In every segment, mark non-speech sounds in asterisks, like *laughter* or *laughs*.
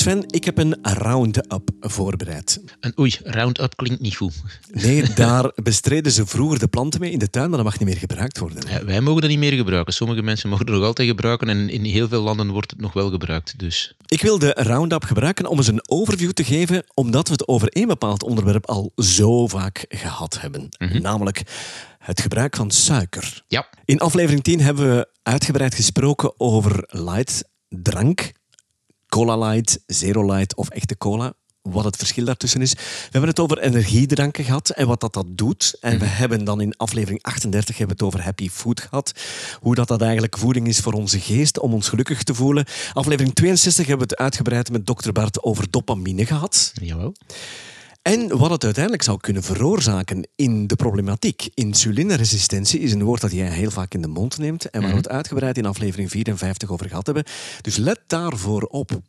Sven, ik heb een Roundup voorbereid. En oei, Roundup klinkt niet goed. Nee, *laughs* daar bestreden ze vroeger de planten mee in de tuin, maar dat mag niet meer gebruikt worden. Ja, wij mogen dat niet meer gebruiken. Sommige mensen mogen het nog altijd gebruiken en in heel veel landen wordt het nog wel gebruikt. Dus. Ik wil de Roundup gebruiken om eens een overview te geven, omdat we het over één bepaald onderwerp al zo vaak gehad hebben. Mhm. Namelijk het gebruik van suiker. Ja. In aflevering 10 hebben we uitgebreid gesproken over light drank, cola light, zero light of echte cola. Wat het verschil daartussen is. We hebben het over energiedranken gehad en wat dat, dat doet. En we hebben dan in aflevering 38 hebben het over happy food gehad. Hoe dat, dat eigenlijk voeding is voor onze geest, om ons gelukkig te voelen. Aflevering 62 hebben we het uitgebreid met dokter Bart over dopamine gehad. Jawel. En wat het uiteindelijk zou kunnen veroorzaken in de problematiek. Insulineresistentie is een woord dat jij heel vaak in de mond neemt en waar we het uitgebreid in aflevering 54 over gehad hebben. Dus let daarvoor op.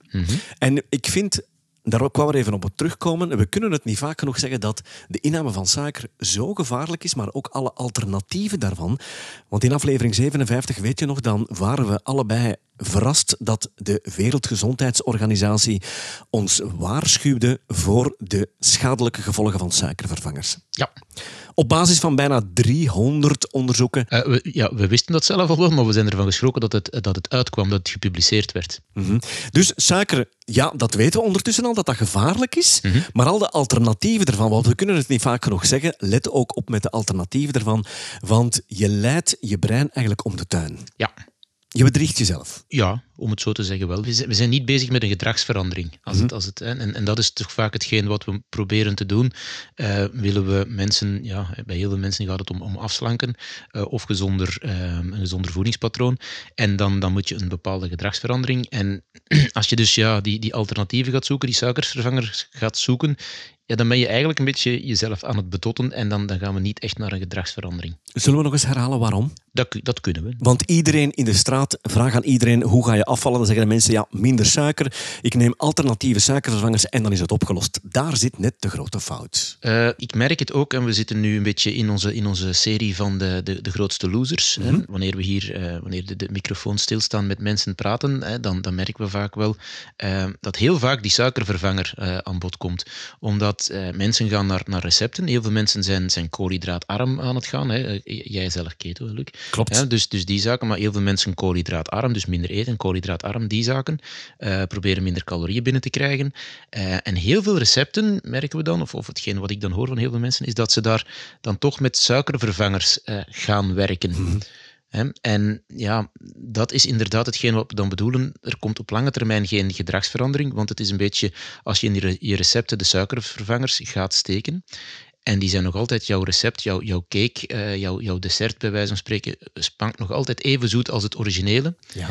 En ik vind, daar kwam er even op terugkomen, we kunnen het niet vaak genoeg zeggen dat de inname van suiker zo gevaarlijk is, maar ook alle alternatieven daarvan. Want in aflevering 57, weet je nog, dan waren we allebei verrast dat de Wereldgezondheidsorganisatie ons waarschuwde voor de schadelijke gevolgen van suikervervangers. Ja. Op basis van bijna 300 onderzoeken. Eh, we, ja, we wisten dat zelf al wel, maar we zijn ervan geschrokken dat het, dat het uitkwam, dat het gepubliceerd werd. Mhm. Dus suiker, ja, dat weten we ondertussen al, dat dat gevaarlijk is. Maar al de alternatieven ervan, want we kunnen het niet vaak genoeg zeggen, let ook op met de alternatieven ervan, want je leidt je brein eigenlijk om de tuin. Ja. Je bedriegt jezelf. Ja, om het zo te zeggen wel. We zijn, niet bezig met een gedragsverandering. Als het, als het, en, en dat is toch vaak hetgeen wat we proberen te doen. Eh, willen we mensen, ja, bij heel veel mensen gaat het om, om afslanken eh, of gezonder, eh, een gezonder voedingspatroon. En dan, dan moet je een bepaalde gedragsverandering. En *clears throat* als je dus ja, die, die alternatieven gaat zoeken, die suikervervangers gaat zoeken, ja, dan ben je eigenlijk een beetje jezelf aan het betotten en dan, dan gaan we niet echt naar een gedragsverandering. Zullen we nog eens herhalen waarom? Dat, dat kunnen we. Want iedereen in de straat, vraag aan iedereen hoe ga je afvallen. Dan zeggen de mensen ja, minder suiker. Ik neem alternatieve suikervervangers en dan is het opgelost. Daar zit net de grote fout. Eh, ik merk het ook, en we zitten nu een beetje in onze, in onze serie van de, de, de grootste losers. hè. Wanneer we hier, eh, wanneer de, de microfoons stilstaan met mensen praten, hè, dan, dan merken we vaak wel eh, dat heel vaak die suikervervanger aan bod komt. Omdat mensen gaan naar, naar recepten. Heel veel mensen zijn, zijn koolhydraatarm aan het gaan. Hè. Jij zelf keto, Luc. Klopt. Ja, dus, dus die zaken, maar heel veel mensen koolhydraatarm, dus minder eten, koolhydraatarm, die zaken. eh, proberen minder calorieën binnen te krijgen. Eh, en heel veel recepten, merken we dan, of, of hetgeen wat ik dan hoor van heel veel mensen, is dat ze daar dan toch met suikervervangers eh, gaan werken. Hè? En ja, dat is inderdaad hetgeen wat we dan bedoelen. Er komt op lange termijn geen gedragsverandering, want het is een beetje als je in je je recepten de suikervervangers gaat steken. En die zijn nog altijd jouw recept, jouw, jouw cake, jouw, jouw dessert bij wijze van spreken, spankt nog altijd even zoet als het originele. Ja.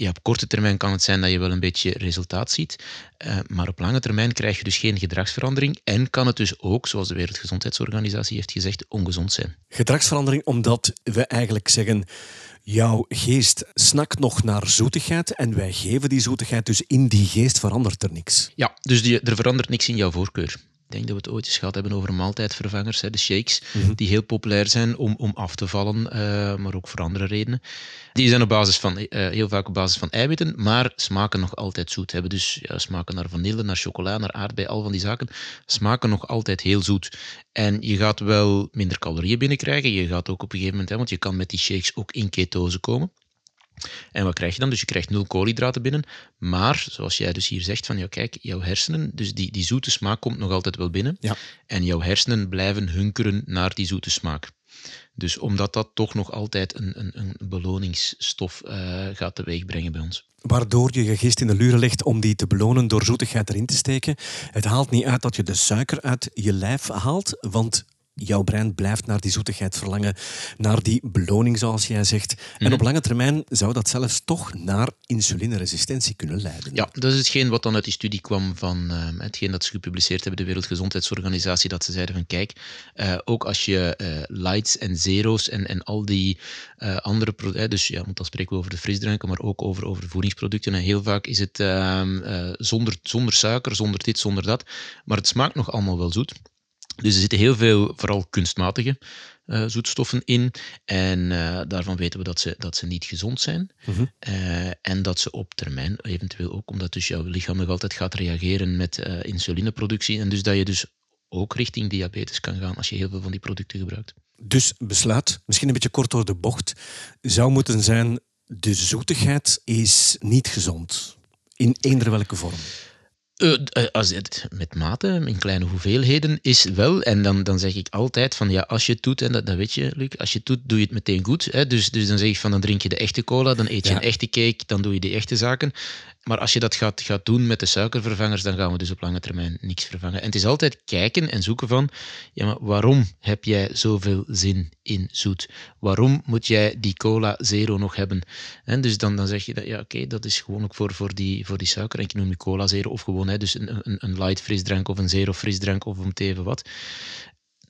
Ja, op korte termijn kan het zijn dat je wel een beetje resultaat ziet, eh, maar op lange termijn krijg je dus geen gedragsverandering en kan het dus ook, zoals de Wereldgezondheidsorganisatie heeft gezegd, ongezond zijn. Gedragsverandering omdat we eigenlijk zeggen... Jouw geest snakt nog naar zoetigheid en wij geven die zoetigheid, dus in die geest verandert er niks. Ja, dus die, er verandert niks in jouw voorkeur. Ik denk dat we het ooit eens gehad hebben over maaltijdvervangers, hè, de shakes, die heel populair zijn om, om af te vallen, eh, maar ook voor andere redenen. Die zijn op basis van, eh, heel vaak op basis van eiwitten, maar smaken nog altijd zoet. Hebben dus ja, smaken naar vanille, naar chocola, naar aardbei, al van die zaken, smaken nog altijd heel zoet. En je gaat wel minder calorieën binnenkrijgen. Je gaat ook op een gegeven moment, hè, want je kan met die shakes ook in ketose komen. En wat krijg je dan? Dus je krijgt nul koolhydraten binnen. Maar, zoals jij dus hier zegt, van ja, kijk, jouw hersenen, dus die, die zoete smaak komt nog altijd wel binnen. Ja. En jouw hersenen blijven hunkeren naar die zoete smaak. Dus omdat dat toch nog altijd een, een, een beloningsstof eh, gaat teweegbrengen bij ons. Waardoor je je geest in de luren legt om die te belonen door zoetigheid erin te steken. Het haalt niet uit dat je de suiker uit je lijf haalt, want jouw brein blijft naar die zoetigheid verlangen, naar die beloning, zoals jij zegt. En op lange termijn zou dat zelfs toch naar insulineresistentie kunnen leiden. Ja, dat is hetgeen wat dan uit die studie kwam van eh, hetgeen dat ze gepubliceerd hebben, de Wereldgezondheidsorganisatie, dat ze zeiden van kijk, eh, ook als je eh, lights en zero's en, en al die eh, andere producten, dus ja, want dan spreken we over de frisdranken, maar ook over, over voedingsproducten. En heel vaak is het ehm, eh, zonder, zonder suiker, zonder dit, zonder dat, maar het smaakt nog allemaal wel zoet. Dus er zitten heel veel, vooral kunstmatige uh, zoetstoffen in. En uh, daarvan weten we dat ze, dat ze niet gezond zijn. Mm -hmm. uh, en dat ze op termijn eventueel ook, omdat dus jouw lichaam nog altijd gaat reageren met insulineproductie. En dus dat je dus ook richting diabetes kan gaan als je heel veel van die producten gebruikt. Dus besluit, misschien een beetje kort door de bocht, zou moeten zijn: de zoetigheid is niet gezond. In eender welke vorm. Uh, als het met mate, in kleine hoeveelheden, is wel. En dan, dan zeg ik altijd van ja, als je het doet, en dat, dat weet je, Luc, als je het doet, doe je het meteen goed. Hè? Dus, dus dan zeg ik van dan drink je de echte cola, dan eet je een echte cake, dan doe je de echte zaken. Maar als je dat gaat, gaat doen met de suikervervangers, dan gaan we dus op lange termijn niks vervangen. En het is altijd kijken en zoeken van, ja, maar waarom heb jij zoveel zin in zoet? Waarom moet jij die cola zero nog hebben? En dus dan, dan zeg je dat, ja, oké, dat is gewoon ook voor, voor, die, voor die suiker. En ik noem je cola zero of gewoon, hè, dus een, een, een light frisdrank of een zero frisdrank of om te even wat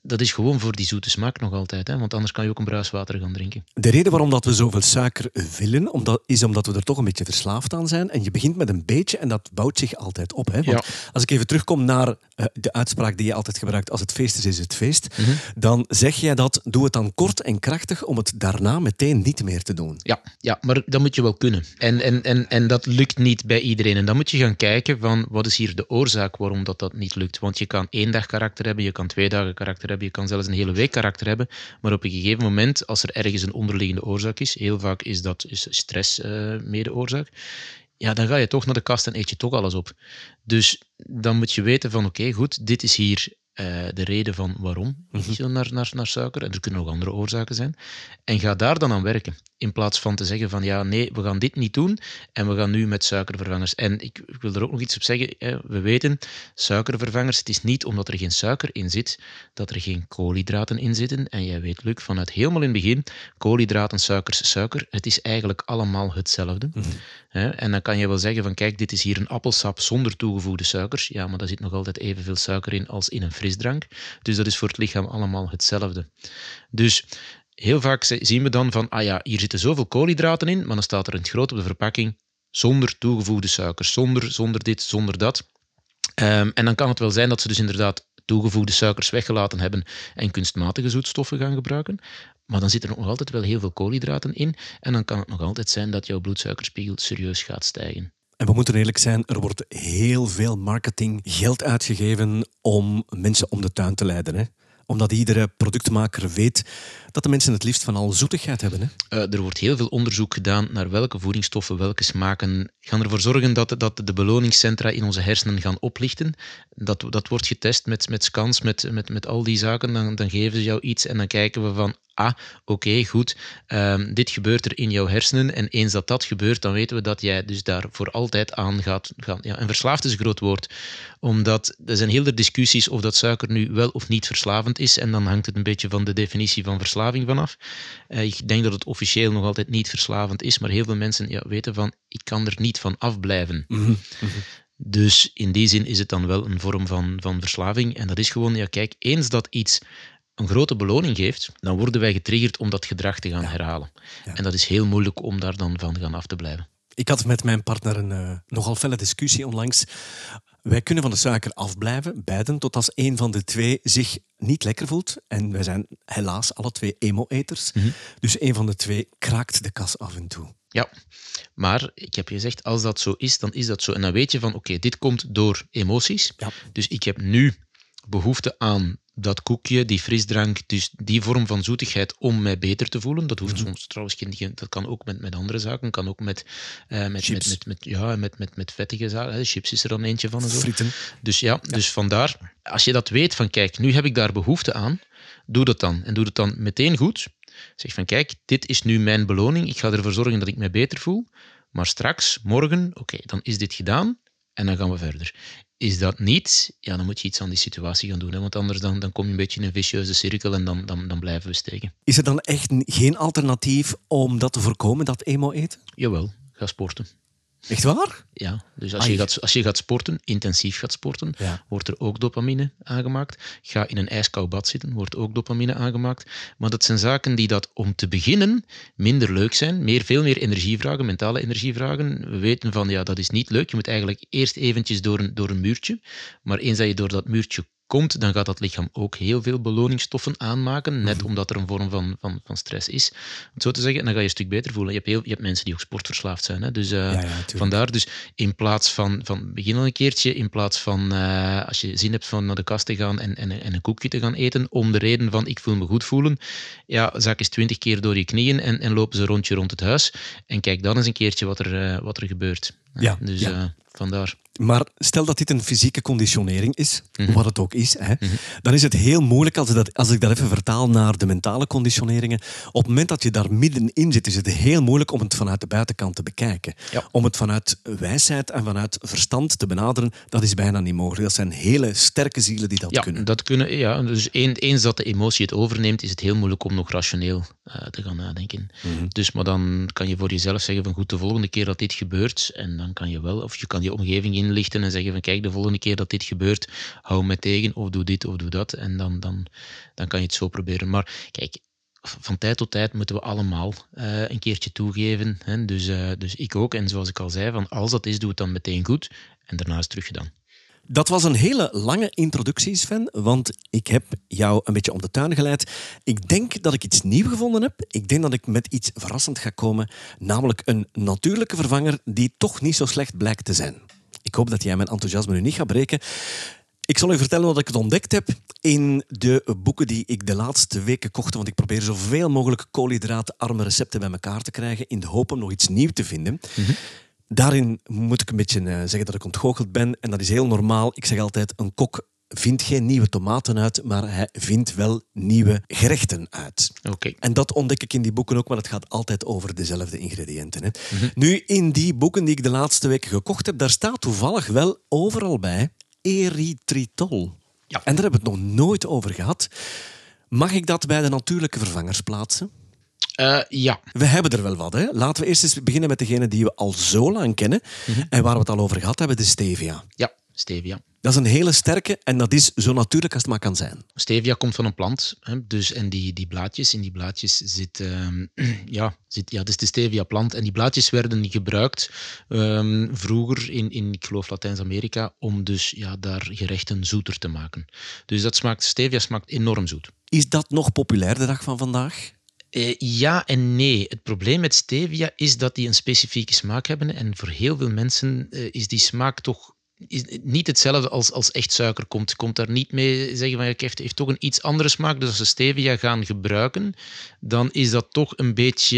dat is gewoon voor die zoete smaak nog altijd. Hè? Want anders kan je ook een bruiswater gaan drinken. De reden waarom dat we zoveel suiker willen, omdat, is omdat we er toch een beetje verslaafd aan zijn. En je begint met een beetje en dat bouwt zich altijd op. Hè? Want als ik even terugkom naar de uitspraak die je altijd gebruikt, als het feest is, is het feest. Mhm. Dan zeg jij dat, doe het dan kort en krachtig om het daarna meteen niet meer te doen. Ja, ja maar dat moet je wel kunnen. En, en, en, en dat lukt niet bij iedereen. En dan moet je gaan kijken van, wat is hier de oorzaak waarom dat, dat niet lukt. Want je kan één dag karakter hebben, je kan twee dagen karakter hebben, je kan zelfs een hele week karakter hebben, maar op een gegeven moment, als er ergens een onderliggende oorzaak is, heel vaak is dat is stress uh, mede oorzaak, ja, dan ga je toch naar de kast en eet je toch alles op. Dus dan moet je weten van, oké, goed, dit is hier uh, de reden van waarom mm -hmm. je naar, naar, naar suiker, en er kunnen nog andere oorzaken zijn, en ga daar dan aan werken. In plaats van te zeggen van ja, nee, we gaan dit niet doen en we gaan nu met suikervervangers. En ik, ik wil er ook nog iets op zeggen. Hè. We weten, suikervervangers, het is niet omdat er geen suiker in zit, dat er geen koolhydraten in zitten. En jij weet, Luc, vanuit helemaal in het begin, koolhydraten, suikers, suiker, het is eigenlijk allemaal hetzelfde. Mm -hmm. En dan kan je wel zeggen van kijk, dit is hier een appelsap zonder toegevoegde suikers. Ja, maar daar zit nog altijd evenveel suiker in als in een Dus dat is voor het lichaam allemaal hetzelfde. Dus heel vaak zien we dan van, ah ja, hier zitten zoveel koolhydraten in, maar dan staat er in het groot op de verpakking zonder toegevoegde suikers, zonder, zonder dit, zonder dat. Um, en dan kan het wel zijn dat ze dus inderdaad toegevoegde suikers weggelaten hebben en kunstmatige zoetstoffen gaan gebruiken. Maar dan zit er nog altijd wel heel veel koolhydraten in en dan kan het nog altijd zijn dat jouw bloedsuikerspiegel serieus gaat stijgen. En we moeten eerlijk zijn, er wordt heel veel marketing geld uitgegeven om mensen om de tuin te leiden. Hè? Omdat iedere productmaker weet dat de mensen het liefst van al zoetigheid hebben. Hè? Uh, er wordt heel veel onderzoek gedaan naar welke voedingsstoffen, welke smaken gaan ervoor zorgen dat, dat de beloningscentra in onze hersenen gaan oplichten. Dat, dat wordt getest met, met scans, met, met, met al die zaken. Dan, dan geven ze jou iets en dan kijken we van, ah, oké, goed, um, dit gebeurt er in jouw hersenen en eens dat dat gebeurt, dan weten we dat jij dus daar voor altijd aan gaat gaan. Ja, en verslaafd is een groot woord, omdat er zijn heel veel discussies of dat suiker nu wel of niet verslavend is en dan hangt het een beetje van de definitie van verslaving vanaf. Uh, ik denk dat het officieel nog altijd niet verslavend is, maar heel veel mensen ja, weten van, ik kan er niet van afblijven. Mm -hmm. Dus in die zin is het dan wel een vorm van, van verslaving. En dat is gewoon, ja, kijk, eens dat iets een grote beloning geeft, dan worden wij getriggerd om dat gedrag te gaan herhalen. En dat is heel moeilijk om daar dan van gaan af te blijven. Ik had met mijn partner een uh, nogal felle discussie onlangs. Wij kunnen van de suiker afblijven, beiden, tot als een van de twee zich niet lekker voelt. En wij zijn helaas alle twee emo-eters. Mm -hmm. Dus een van de twee kraakt de kas af en toe. Ja, maar ik heb je gezegd, als dat zo is, dan is dat zo. En dan weet je van, oké, okay, dit komt door emoties. Ja. Dus ik heb nu behoefte aan dat koekje, die frisdrank, dus die vorm van zoetigheid om mij beter te voelen. Dat hoeft mm -hmm. soms trouwens geen, dat kan ook met, met andere zaken, kan ook met, uh, met, met, met, met, ja, met, met, met vettige zaken. Hè. Chips is er dan eentje van. En zo. Frieten. Dus ja, ja, dus vandaar, als je dat weet van kijk, nu heb ik daar behoefte aan, doe dat dan. En doe het dan meteen goed. Zeg van kijk, dit is nu mijn beloning, ik ga ervoor zorgen dat ik mij beter voel. Maar straks, morgen, oké, okay, dan is dit gedaan en dan gaan we verder. Is dat niet, ja, dan moet je iets aan die situatie gaan doen. Hè? Want anders dan, dan kom je een beetje in een vicieuze cirkel en dan, dan, dan blijven we steken. Is er dan echt geen alternatief om dat te voorkomen, dat emo eten? Jawel, ga sporten. Echt waar? Ja, dus als je, gaat, als je gaat sporten, intensief gaat sporten, ja. wordt er ook dopamine aangemaakt. Ga in een ijskoud bad zitten, wordt ook dopamine aangemaakt. Maar dat zijn zaken die dat om te beginnen minder leuk zijn, meer, veel meer energie vragen, mentale energie vragen. We weten van, ja, dat is niet leuk. Je moet eigenlijk eerst eventjes door een, door een muurtje. Maar eens dat je door dat muurtje komt, dan gaat dat lichaam ook heel veel beloningsstoffen aanmaken, net omdat er een vorm van, van, van stress is. Om zo te zeggen, dan ga je een stuk beter voelen. Je hebt, heel, je hebt mensen die ook sportverslaafd zijn. Hè? Dus uh, vandaar, dus in plaats van, van begin al een keertje, in plaats van uh, als je zin hebt van naar de kast te gaan en, en, en, een koekje te gaan eten, om de reden van ik voel me goed voelen, ja, zak eens twintig keer door je knieën en, en lopen ze rondje rond het huis en kijk dan eens een keertje wat er, uh, wat er gebeurt. Ja, dus ja. Vandaar. Maar stel dat dit een fysieke conditionering is, Mhm. wat het ook is, hè, dan is het heel moeilijk als, ik dat, als ik dat even vertaal naar de mentale conditioneringen. Op het moment dat je daar middenin zit, is het heel moeilijk om het vanuit de buitenkant te bekijken. Ja. Om het vanuit wijsheid en vanuit verstand te benaderen, dat is bijna niet mogelijk. Dat zijn hele sterke zielen die dat Ja, kunnen. dat kunnen. Ja, dus een- eens dat de emotie het overneemt, is het heel moeilijk om nog rationeel eh, te gaan nadenken. Mhm. Dus, maar dan kan je voor jezelf zeggen van goed, de volgende keer dat dit gebeurt, en dan kan je wel, of je kan je omgeving inlichten en zeggen van kijk, de volgende keer dat dit gebeurt, hou me tegen, of doe dit, of doe dat. En dan, dan, dan kan je het zo proberen. Maar kijk, van tijd tot tijd moeten we allemaal eh, een keertje toegeven. Hè? Dus, eh, dus ik ook. En zoals ik al zei, van als dat is, doe het dan meteen goed. En daarna is het teruggedaan. Dat was een hele lange introductie, Sven, want ik heb jou een beetje om de tuin geleid. Ik denk dat ik iets nieuws gevonden heb. Ik denk dat ik met iets verrassend ga komen, namelijk een natuurlijke vervanger die toch niet zo slecht blijkt te zijn. Ik hoop dat jij mijn enthousiasme nu niet gaat breken. Ik zal u vertellen wat ik het ontdekt heb in de boeken die ik de laatste weken kocht. Want ik probeer zoveel mogelijk koolhydraatarme recepten bij elkaar te krijgen in de hoop om nog iets nieuws te vinden. Daarin moet ik een beetje eh, zeggen dat ik ontgoocheld ben. En dat is heel normaal. Ik zeg altijd, een kok vindt geen nieuwe tomaten uit, maar hij vindt wel nieuwe gerechten uit. Oké. En dat ontdek ik in die boeken ook, maar het gaat altijd over dezelfde ingrediënten. Hè. Nu, in die boeken die ik de laatste weken gekocht heb, daar staat toevallig wel overal bij erythritol. Ja. En daar hebben we het nog nooit over gehad. Mag ik dat bij de natuurlijke vervangers plaatsen? Eh, ja, We hebben er wel wat. Hè? Laten we eerst eens beginnen met degene die we al zo lang kennen en waar we het al over gehad hebben, de stevia. ja, stevia. Dat is een hele sterke en dat is zo natuurlijk als het maar kan zijn. Stevia komt van een plant, hè, dus, en die, die blaadjes, in die blaadjes zit, ehm, *clears throat* ja, zit, ja, dat is de stevia-plant. En die blaadjes werden gebruikt ehm, vroeger in, in, ik geloof, Latijns-Amerika, om dus ja, daar gerechten zoeter te maken. Dus dat smaakt, stevia smaakt enorm zoet. Is dat nog populair de dag van vandaag? Eh, ja en nee. Het probleem met stevia is dat die een specifieke smaak hebben. En voor heel veel mensen eh, is die smaak toch is niet hetzelfde als, als echt suiker komt. Komt daar niet mee zeggen van het heeft, heeft toch een iets andere smaak. Dus als ze stevia gaan gebruiken, dan is dat toch een beetje,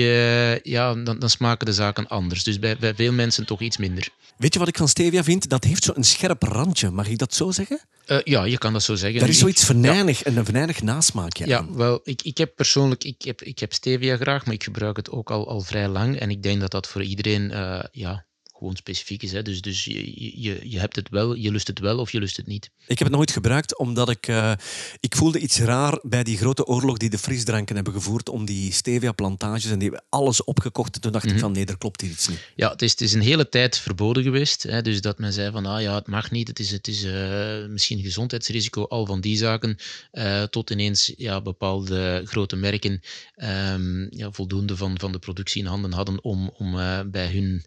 ja, dan, dan smaken de zaken anders. Dus bij, bij veel mensen toch iets minder. Weet je wat ik van stevia vind? Dat heeft zo'n scherp randje. Mag ik dat zo zeggen? Eh, ja, je kan dat zo zeggen. Daar is zoiets venijnig en een venijnig nasmaakje Ja, aan. wel, ik, ik heb persoonlijk, ik heb, ik heb stevia graag, maar ik gebruik het ook al, al vrij lang. En ik denk dat dat voor iedereen, eh, ja, gewoon specifiek is. Hè. Dus, dus je, je, je hebt het wel, je lust het wel of je lust het niet. Ik heb het nooit gebruikt omdat ik... eh, ik voelde iets raar bij die grote oorlog die de frisdranken hebben gevoerd om die stevia-plantages en die hebben alles opgekocht. En toen dacht ik van nee, er klopt hier iets niet. Ja, het is, het is een hele tijd verboden geweest. Hè. Dus dat men zei van, ah ja, het mag niet, het is, het is eh, misschien een gezondheidsrisico, al van die zaken, eh, tot ineens ja, bepaalde grote merken ehm, ja, voldoende van, van de productie in handen hadden om, om bij hun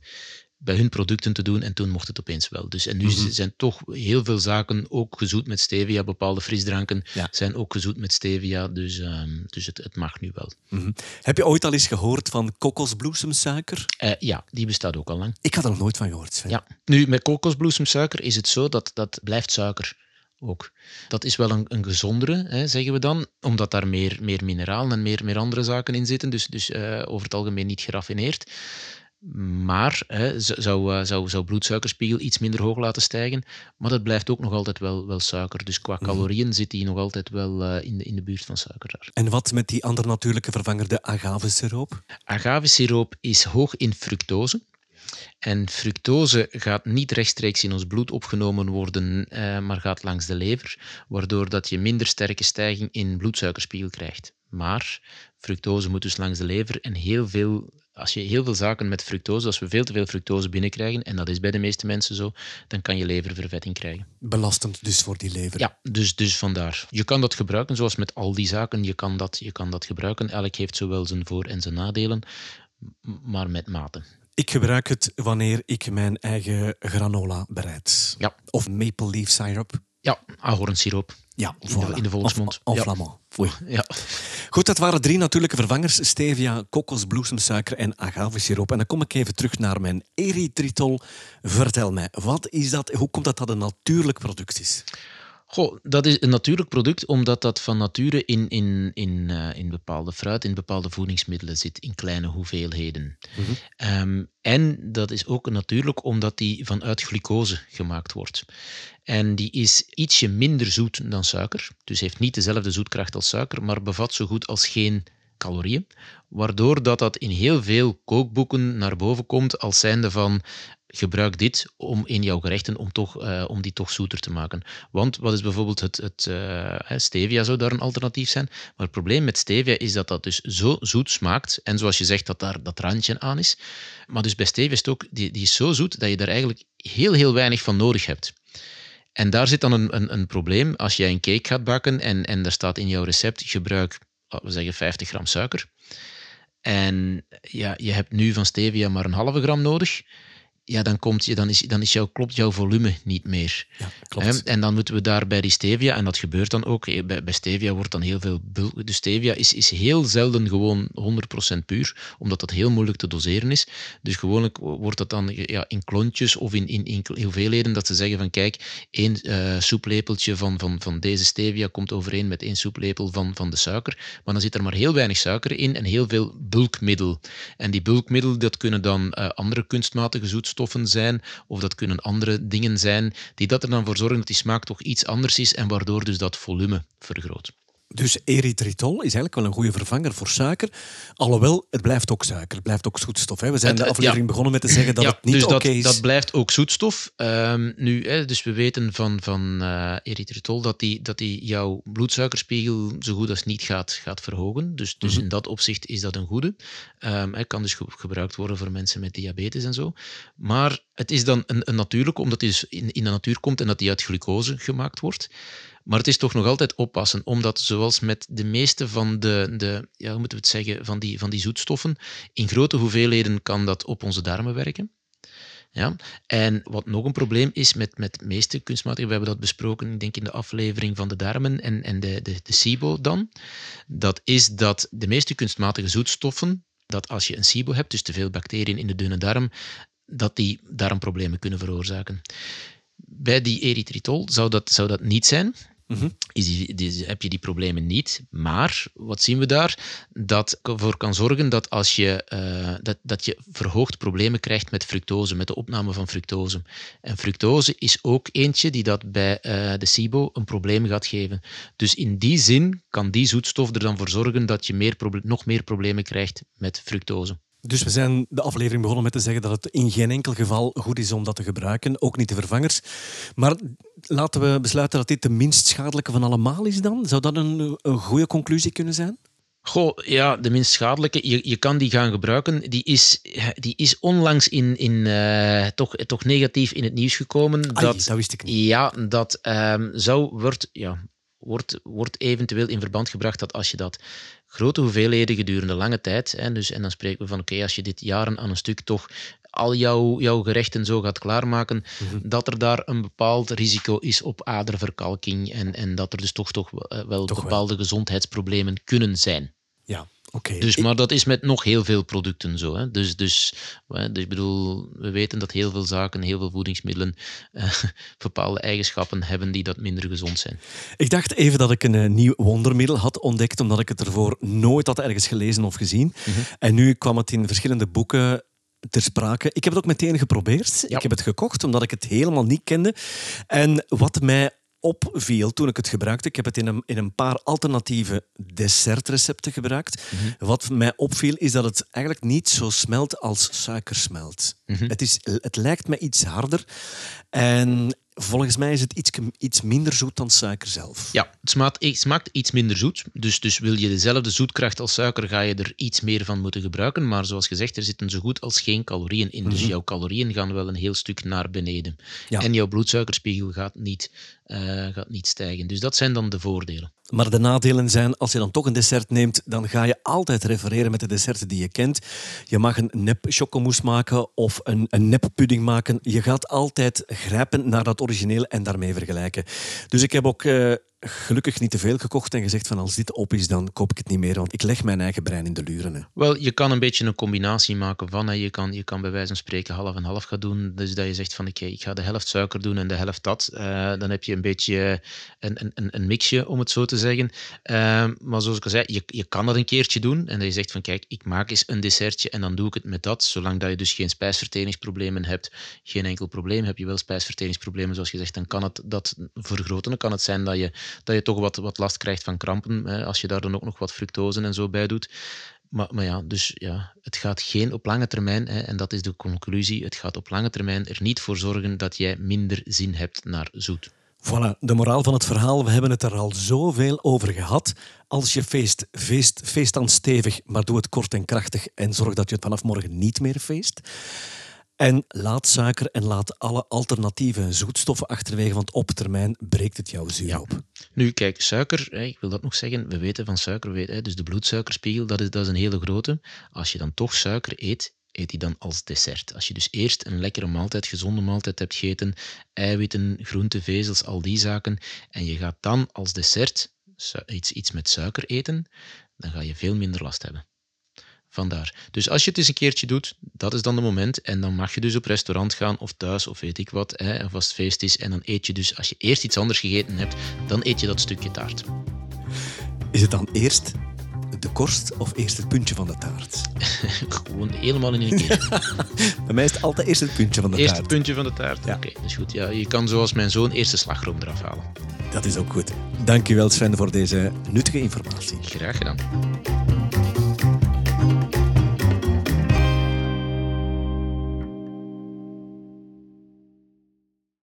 bij hun producten te doen en toen mocht het opeens wel. Dus, en nu zijn toch heel veel zaken ook gezoet met stevia. Bepaalde frisdranken Ja. zijn ook gezoet met stevia, dus, ehm, dus het, het mag nu wel. Mhm. Heb je ooit al eens gehoord van kokosbloesemsuiker? Eh, ja, die bestaat ook al lang. Ik had er nog nooit van gehoord. Sven. Ja. Nu, met kokosbloesemsuiker is het zo dat dat blijft suiker ook. Dat is wel een, een gezondere, hè, zeggen we dan, omdat daar meer, meer mineralen en meer, meer andere zaken in zitten. Dus, dus eh, over het algemeen niet geraffineerd. Maar hè, zou, eh, zou, zou bloedsuikerspiegel iets minder hoog laten stijgen. Maar dat blijft ook nog altijd wel, wel suiker. Dus qua calorieën zit die nog altijd wel eh, in, de, in de buurt van suiker daar. En wat met die andere natuurlijke vervanger, de agavesiroop? Agavesiroop is hoog in fructose. En fructose gaat niet rechtstreeks in ons bloed opgenomen worden, eh, maar gaat langs de lever, waardoor dat je minder sterke stijging in bloedsuikerspiegel krijgt. Maar fructose moet dus langs de lever en heel veel, als je heel veel zaken met fructose, als we veel te veel fructose binnenkrijgen, en dat is bij de meeste mensen zo, dan kan je leververvetting krijgen. Belastend dus voor die lever. Ja, dus, dus vandaar. Je kan dat gebruiken, zoals met al die zaken. Je kan, dat, je kan dat gebruiken. Elk heeft zowel zijn voor- en zijn nadelen, maar met mate. Ik gebruik het wanneer ik mijn eigen granola bereid. Ja. Of maple leaf syrup. Ja, ahornsiroop. Ja, in, de, in de volksmond. En, en ja. Oei. Ja. Goed, dat waren drie natuurlijke vervangers. Stevia, kokosbloesemsuiker en agavesiroop. En dan kom ik even terug naar mijn erythritol. Vertel mij, wat is dat? Hoe komt dat dat een natuurlijk product is? Goh, dat is een natuurlijk product omdat dat van nature in, in, in, uh, in bepaalde fruit, in bepaalde voedingsmiddelen zit, in kleine hoeveelheden. Mm -hmm. um, en dat is ook natuurlijk omdat die vanuit glucose gemaakt wordt. En die is ietsje minder zoet dan suiker, dus heeft niet dezelfde zoetkracht als suiker, maar bevat zo goed als geen calorieën, waardoor dat, dat in heel veel kookboeken naar boven komt als zijnde van gebruik dit om in jouw gerechten om, toch, uh, om die toch zoeter te maken. Want wat is bijvoorbeeld het, het uh, stevia zou daar een alternatief zijn, maar het probleem met stevia is dat dat dus zo zoet smaakt en zoals je zegt dat daar dat randje aan is, maar dus bij stevia is het ook, die, die is zo zoet dat je daar eigenlijk heel heel weinig van nodig hebt. En daar zit dan een, een, een probleem als jij een cake gaat bakken en, en er staat in jouw recept gebruik, we zeggen 50 gram suiker. En ja, je hebt nu van stevia maar een halve gram nodig ja, dan, komt je, dan, is, dan is jouw, klopt jouw volume niet meer. Ja, klopt. En dan moeten we daar bij die stevia, en dat gebeurt dan ook, bij, bij stevia wordt dan heel veel bulk. Dus stevia is, is heel zelden gewoon 100% puur, omdat dat heel moeilijk te doseren is. Dus gewoonlijk wordt dat dan ja, in klontjes of in, in, in hoeveelheden dat ze zeggen van kijk, één uh, soeplepeltje van, van, van deze stevia komt overeen met één soeplepel van, van de suiker. Maar dan zit er maar heel weinig suiker in en heel veel bulkmiddel. En die bulkmiddel, dat kunnen dan uh, andere kunstmatige zoetstoffen zijn, of dat kunnen andere dingen zijn, die dat er dan voor zorgen dat die smaak toch iets anders is en waardoor dus dat volume vergroot. Dus erythritol is eigenlijk wel een goede vervanger voor suiker. Alhoewel, het blijft ook suiker. Het blijft ook zoetstof. Hè. We zijn het, de aflevering ja. begonnen met te zeggen dat ja, het niet dus oké dat, is. dat blijft ook zoetstof. Um, nu, hè, dus we weten van, van uh, erythritol dat die, dat die jouw bloedsuikerspiegel zo goed als niet gaat, gaat verhogen. Dus, dus mm -hmm. in dat opzicht is dat een goede. Het kan dus ge gebruikt worden voor mensen met diabetes en zo. Maar het is dan een, een natuurlijke, omdat die dus in, in de natuur komt en dat die uit glucose gemaakt wordt. Maar het is toch nog altijd oppassen, omdat zoals met de meeste van de, de ja, moeten we het zeggen, van die, van die zoetstoffen, in grote hoeveelheden kan dat op onze darmen werken. Ja? En wat nog een probleem is met, met de meeste kunstmatige, we hebben dat besproken, ik denk in de aflevering van de darmen en, en de, de, de SIBO dan, dat is dat de meeste kunstmatige zoetstoffen, dat als je een SIBO hebt, dus te veel bacteriën in de dunne darm, dat die darmproblemen kunnen veroorzaken. Bij die erythritol zou dat, zou dat niet zijn. Mm is die, die, heb je die problemen niet. Maar wat zien we daar? Dat ervoor kan zorgen dat als je, uh, dat, dat je verhoogd problemen krijgt met fructose, met de opname van fructose. En fructose is ook eentje die dat bij uh, de SIBO een probleem gaat geven. Dus in die zin kan die zoetstof er dan voor zorgen dat je meer nog meer problemen krijgt met fructose. Dus we zijn de aflevering begonnen met te zeggen dat het in geen enkel geval goed is om dat te gebruiken, ook niet de vervangers. Maar laten we besluiten dat dit de minst schadelijke van allemaal is dan? Zou dat een, een goede conclusie kunnen zijn? Goh, ja, de minst schadelijke. Je, je kan die gaan gebruiken. Die is, die is onlangs in, in, uh, toch, toch negatief in het nieuws gekomen. Ai, dat, dat wist ik niet. Ja, dat um, zou, wordt, ja, wordt, wordt eventueel in verband gebracht dat als je dat grote hoeveelheden gedurende lange tijd, hè, dus, en dan spreken we van oké, okay, als je dit jaren aan een stuk toch al jouw, jouw gerechten zo gaat klaarmaken, mm -hmm. dat er daar een bepaald risico is op aderverkalking en, en dat er dus toch, toch wel toch bepaalde wel. gezondheidsproblemen kunnen zijn. Ja, Okay. Dus, maar dat is met nog heel veel producten zo. Hè. Dus, dus, dus ik bedoel, we weten dat heel veel zaken, heel veel voedingsmiddelen uh, *laughs* bepaalde eigenschappen hebben die dat minder gezond zijn. Ik dacht even dat ik een uh, nieuw wondermiddel had ontdekt, omdat ik het ervoor nooit had ergens gelezen of gezien. Mm -hmm. En nu kwam het in verschillende boeken ter sprake. Ik heb het ook meteen geprobeerd. Ja. Ik heb het gekocht, omdat ik het helemaal niet kende. En wat mij opviel toen ik het gebruikte. Ik heb het in een, in een paar alternatieve dessertrecepten gebruikt. Mm -hmm. Wat mij opviel is dat het eigenlijk niet zo smelt als suiker smelt. Mm -hmm. het, is, het lijkt me iets harder. En volgens mij is het iets, iets minder zoet dan suiker zelf. Ja, het smaakt, het smaakt iets minder zoet. Dus, dus wil je dezelfde zoetkracht als suiker, ga je er iets meer van moeten gebruiken. Maar zoals gezegd, er zitten zo goed als geen calorieën in. Mm -hmm. Dus jouw calorieën gaan wel een heel stuk naar beneden. Ja. En jouw bloedsuikerspiegel gaat niet, uh, gaat niet stijgen. Dus dat zijn dan de voordelen. Maar de nadelen zijn, als je dan toch een dessert neemt, dan ga je altijd refereren met de desserten die je kent. Je mag een nep chocomousse maken of een, een nep pudding maken. Je gaat altijd grijpen naar dat origineel en daarmee vergelijken. Dus ik heb ook uh, gelukkig niet te veel gekocht en gezegd van als dit op is, dan koop ik het niet meer, want ik leg mijn eigen brein in de luren. Wel, je kan een beetje een combinatie maken van. Je, kan, je kan bij wijze van spreken half en half gaan doen, dus dat je zegt van oké, ik ga de helft suiker doen en de helft dat. Uh, dan heb je een beetje een, een, een mixje, om het zo te zeggen. Uh, maar zoals ik al zei, je, je kan dat een keertje doen en dat je zegt van kijk, ik maak eens een dessertje en dan doe ik het met dat, zolang dat je dus geen spijsverteringsproblemen hebt, geen enkel probleem. Heb je wel spijsverteringsproblemen, zoals je zegt, dan kan het dat vergroten. Dan kan het zijn dat je, dat je toch wat, wat last krijgt van krampen, hè, als je daar dan ook nog wat fructose en zo bij doet. Maar, maar, ja, dus ja, het gaat geen op lange termijn, hè, en dat is de conclusie, het gaat op lange termijn er niet voor zorgen dat jij minder zin hebt naar zoet. Voilà, de moraal van het verhaal, we hebben het er al zoveel over gehad. Als je feest, feest, feest dan stevig, maar doe het kort en krachtig en zorg dat je het vanaf morgen niet meer feest. En laat suiker en laat alle alternatieve zoetstoffen achterwege, want op termijn breekt het jouw zuur op. Nu, kijk, suiker, ik wil dat nog zeggen, we weten van suiker, we weten, dus de bloedsuikerspiegel, dat is, dat is een hele grote. Als je dan toch suiker eet, eet die dan als dessert. Als je dus eerst een lekkere maaltijd, gezonde maaltijd hebt gegeten, eiwitten, groenten, vezels, al die zaken, en je gaat dan als dessert iets, iets met suiker eten, dan ga je veel minder last hebben. Vandaar. Dus als je het eens een keertje doet, dat is dan het moment. En dan mag je dus op restaurant gaan of thuis of weet ik wat, hè, of als het feest is. En dan eet je dus, als je eerst iets anders gegeten hebt, dan eet je dat stukje taart. Is het dan eerst de korst of eerst het puntje van de taart? *laughs* Gewoon helemaal in één keer. *laughs* Bij mij is het altijd eerst het puntje van de eerst taart. Eerst het puntje van de taart? Ja. Oké, dat is goed. Ja, je kan zoals mijn zoon eerst de slagroom eraf halen. Dat is ook goed. Dankjewel Sven voor deze nuttige informatie. Graag gedaan.